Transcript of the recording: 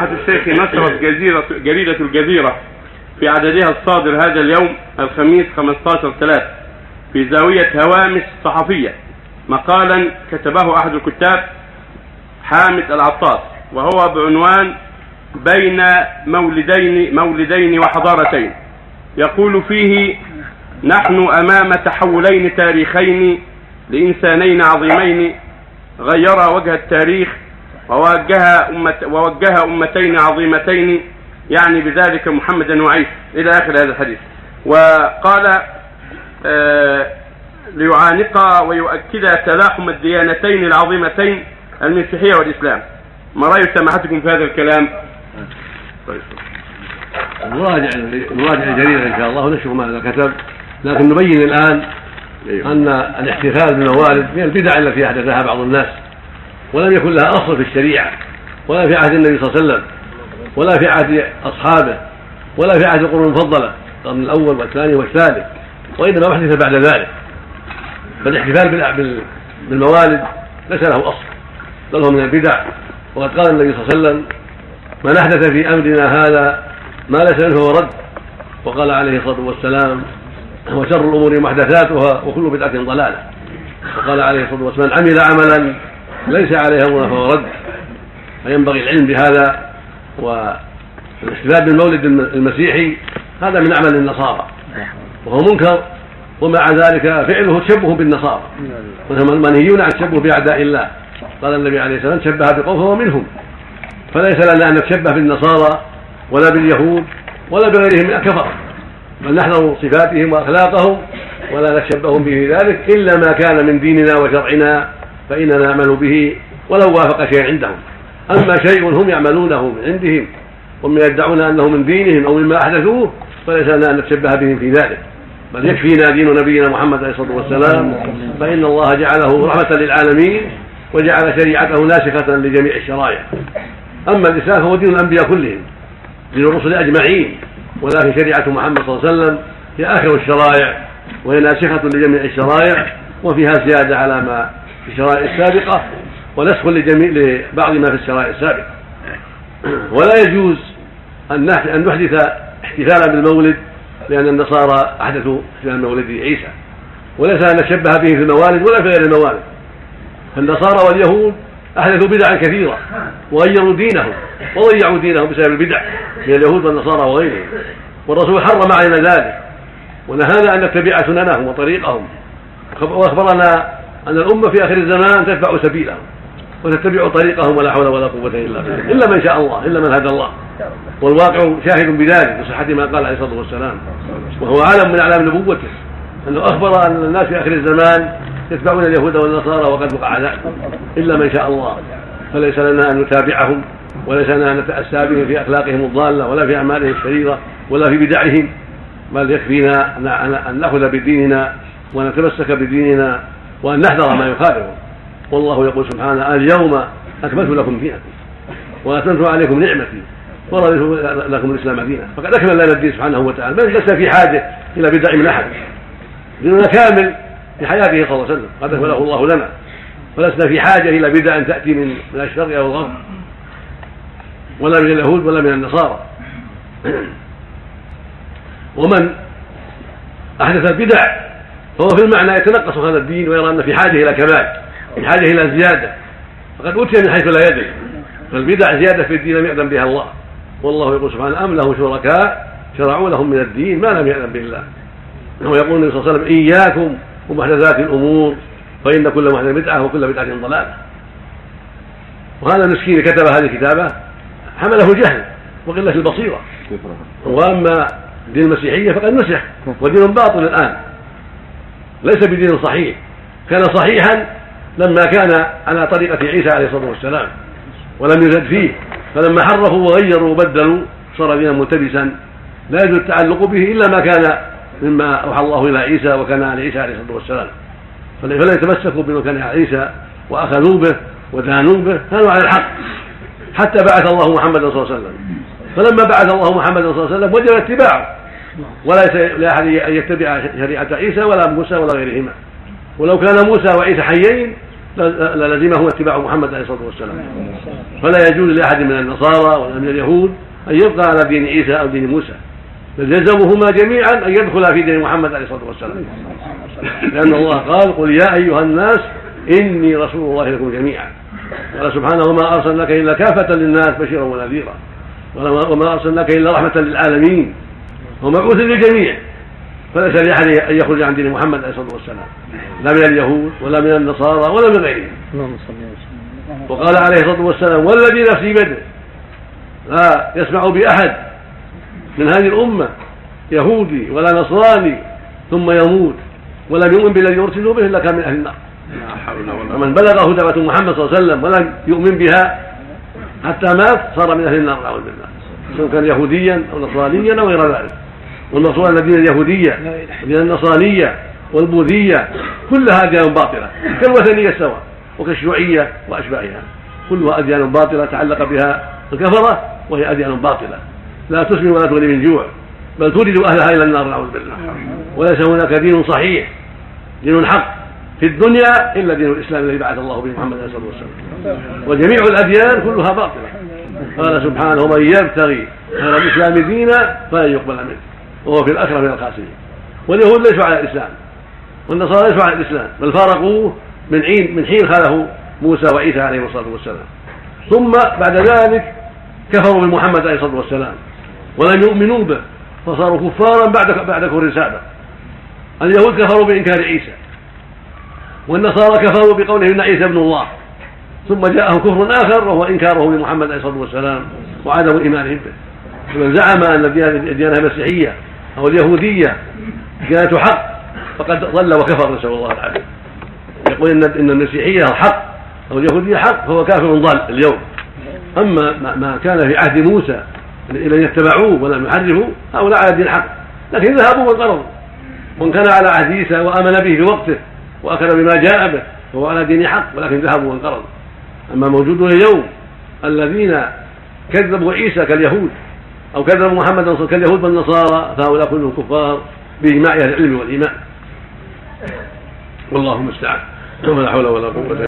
أحد الشيخ نشرت جزيرة جريدة الجزيرة في عددها الصادر هذا اليوم الخميس 15 3 في زاوية هوامش صحفية مقالا كتبه أحد الكتاب حامد العطاس وهو بعنوان بين مولدين مولدين وحضارتين. يقول فيه نحن أمام تحولين تاريخين لإنسانين عظيمين غيرا وجه التاريخ ووجه أمة ووجه أمتين عظيمتين يعني بذلك محمدا وعيسى. إلى آخر هذا الحديث. وقال آه ليعانق ويؤكد تلاحم الديانتين العظيمتين المسيحية والإسلام. ما رأي سماحتكم في هذا الكلام؟ نراجع نراجع الجريدة إن شاء الله ونشوف ماذا كتب لكن نبين الآن أن الاحتفال بالموالد من البدع التي أحدثها بعض الناس. ولم يكن لها أصل في الشريعة ولا في عهد النبي صلى الله عليه وسلم ولا في عهد أصحابه ولا في عهد القرون المفضلة القرن الأول والثاني والثالث وإنما أحدث بعد ذلك. فالاحتفال بالموالد ليس له أصل بل هو من البدع. وقد قال النبي صلى الله عليه وسلم من أحدث في أمرنا هذا ما ليس منه رد. وقال عليه الصلاة والسلام وشر الأمور محدثاتها وكل بدعة ضلالة. وقال عليه الصلاة والسلام من عمل عملا ليس عليه أمرنا فهو رد. فينبغي العلم بهذا والاحتفال بالمولد المسيحي. هذا من أعمال النصارى. وهو منكر ومع ذلك فعله تشبه بالنصارى. منهيون عن التشبه بأعداء الله. قال النبي عليه الصلاة والسلام شبه بقوم فهو منهم. فليس لنا أن نتشبه بالنصارى ولا باليهود ولا بغيرهم من الكفرة بل نحذر صفاتهم وأخلاقهم ولا نتشبه به ذلك إلا ما كان من ديننا وشرعنا. فإننا نعمل به ولو وافق شيئا عندهم. أما شيء هم يعملونه من عندهم وهم يدعون أنه من دينهم أو مما أحدثوه فليس لنا أن نتشبه بهم في ذلك. بل يكفينا دين نبينا محمد عليه الصلاة والسلام فإن الله جعله رحمة للعالمين وجعل شريعته ناسخة لجميع الشرائع. أما الإسلام فهو دين الأنبياء كلهم دين الرسل أجمعين ولكن شريعة محمد صلى الله عليه وسلم هي آخر الشرائع وهي ناسخة لجميع الشرائع وفيها زيادة على ما في الشرائع السابقة ونسخ لجميع لبعض ما في الشرائع السابقة. ولا يجوز أن أن نحدث احتفالا بالمولد لأن النصارى أحدثوا احتفال مولد عيسى. وليس أن نشبه به في الموالد ولا في غير الموالد. فالنصارى واليهود أحدثوا بدعا كثيرة وغيروا دينهم وضيعوا دينهم بسبب البدع من اليهود والنصارى وغيرهم. والرسول حرم علينا ذلك. ونهانا أن نتبع سننهم وطريقهم. وأخبرنا أن الأمة في آخر الزمان تتبع سبيلهم وتتبع طريقهم ولا حول ولا قوة إلا بالله. إلا من شاء الله إلا من هدى الله. والواقع شاهد بذلك بصحة ما قال عليه الصلاة والسلام. وهو علم من أعلام نبوته أنه أخبر أن الناس في آخر الزمان يتبعون اليهود والنصارى وقد وقع ذلك. إلا من شاء الله. فليس لنا أن نتابعهم وليس لنا أن نتأسى بهم في أخلاقهم الضالة ولا في أعمالهم الشريرة ولا في بدعهم. بل يكفينا أن نأخذ بديننا ونتمسك بديننا وأن نحذر ما يخالفه. والله يقول سبحانه اليوم أكملت لكم دينكم وأتممت عليكم نعمتي ورضيت لكم الإسلام دينا. فقد أكمل لنا الدين سبحانه وتعالى ما لسنا في حاجة إلى بدع من أحد. ديننا كامل في حياته صلى الله عليه وسلم قد أكمله الله لنا. ولسنا في حاجة إلى بدع تأتي من من الشرق أو الغرب ولا من اليهود ولا من النصارى. ومن أحدث البدع فهو في المعنى يتنقص هذا الدين ويرى أن في حاجة إلى كمال في حاجة إلى زيادة. فقد أتي من حيث لا يدري. فالبدع زيادة في الدين لم يأذن بها الله. والله يقول سبحانه أم له شركاء شرعوا لهم من الدين ما لم يأذن به الله ويقول النبي صلى الله عليه وسلم إياكم ومحدثات الأمور فإن كل محدث بدعة وكل بدعة ضلالة. وهذا المسكين كتب هذه الكتابة حمله جهل وقلة البصيرة. وأما دين المسيحية فقد نسخ ودين باطل الآن. ليس بدين صحيح. كان صحيحا لما كان على طريقة عيسى عليه الصلاة والسلام ولم يزد فيه. فلما حرفوا وغيروا وبدلوا صار دينا ملتبسا. لا يجوز التعلق به إلا ما كان مما أوحى الله إلى عيسى وكان على عيسى عليه الصلاة والسلام. فلا يتمسكوا بما كان على عيسى وأخذوا به ودانوا به. كانوا على الحق. حتى بعث الله محمدا صلى الله عليه وسلم. فلما بعث الله محمدا صلى الله عليه وسلم وجب اتباعه ولا لأحد أن يتبع شريعة عيسى ولا موسى ولا غيرهما. ولو كان موسى وعيسى حيين للزمه اتباع محمد عليه الصلاة والسلام. فلا يجوز لأحد من النصارى ولا من اليهود أن يبقى على دين عيسى أو دين موسى. بل يلزمهما جميعا أن يدخلا في دين محمد عليه الصلاة والسلام. لأن الله قال قل يا أيها الناس إني رسول الله لكم جميعا. قال سبحانه وما أرسلناك إلا كافة للناس بشيرا ونذيرا. وما أرسلناك إلا رحمة للعالمين. ومبعوث للجميع. فليس لأحد أن يخرج عن دين محمد عليه الصلاة والسلام. لا من اليهود ولا من النصارى ولا من غيرهم. وقال عليه الصلاة والسلام والذي نفسي بيده لا يسمع باحد من هذه الأمة يهودي ولا نصراني ثم يموت ولم يؤمن بالذي أرسلوا به إلا كان من أهل النار. ومن بلغه دعوه محمد صلى الله عليه وسلم ولم يؤمن بها حتى مات صار من أهل النار نعوذ بالله. سواء كان يهوديا أو نصرانيا أو غير ذلك. ان الدين اليهودية والدين النصرانية والبوذية كلها أديان باطلة كالوثنية سواء وكالشيوعية وأشباهها. كلها أديان باطلة تعلق بها الكفرة وهي أديان باطلة. لا تسمن ولا تغني من جوع بل تورد اهلها إلى النار نعوذ بالله. وليس هناك دين صحيح دين حق في الدنيا إلا دين الإسلام الذي بعث الله به محمد صلى الله عليه وسلم. وجميع الأديان كلها باطلة. قال سبحانه ومن يبتغي غير الإسلام دينا فلن يقبل منه. وهو في الآخرة من الخاسرين. واليهود ليسوا على الإسلام والنصارى ليسوا على الإسلام بل فارقوه من حين من حين خاله موسى وعيسى عليهم الصلاة والسلام. ثم بعد ذلك كفروا بمحمد عليه الصلاة والسلام ولم يؤمنوا به فصاروا كفارا بعد بعد كفر سابق. اليهود كفروا بإنكار عيسى والنصارى كفروا بقوله إن عيسى ابن الله. ثم جاءهم كفر آخر وهو إنكاره بمحمد عليه الصلاة والسلام وعدم إيمانهم به. فمن زعم أن الديانة المسيحيه أو اليهودية ديانه حق فقد ضل وكفر نسأل الله العافية. يقول ان إن المسيحية حق أو اليهودية حق فهو كافر ضال اليوم. أما ما كان في عهد موسى الذين اتبعوه ولم يحرفوا هؤلاء على دين حق. لكن ذهبوا وانقرضوا. وإن كان على عهد عيسى وآمن به في وقته وأخذ بما جاء به فهو على دين حق ولكن ذهبوا وانقرضوا. أما موجودون اليوم الذين كذبوا عيسى كاليهود أو كذبوا محمدا كاليهود والنصارى فهؤلاء كلهم كفار بإجماع أهل العلم والإيمان. والله المستعان. ولا حول ولا قوة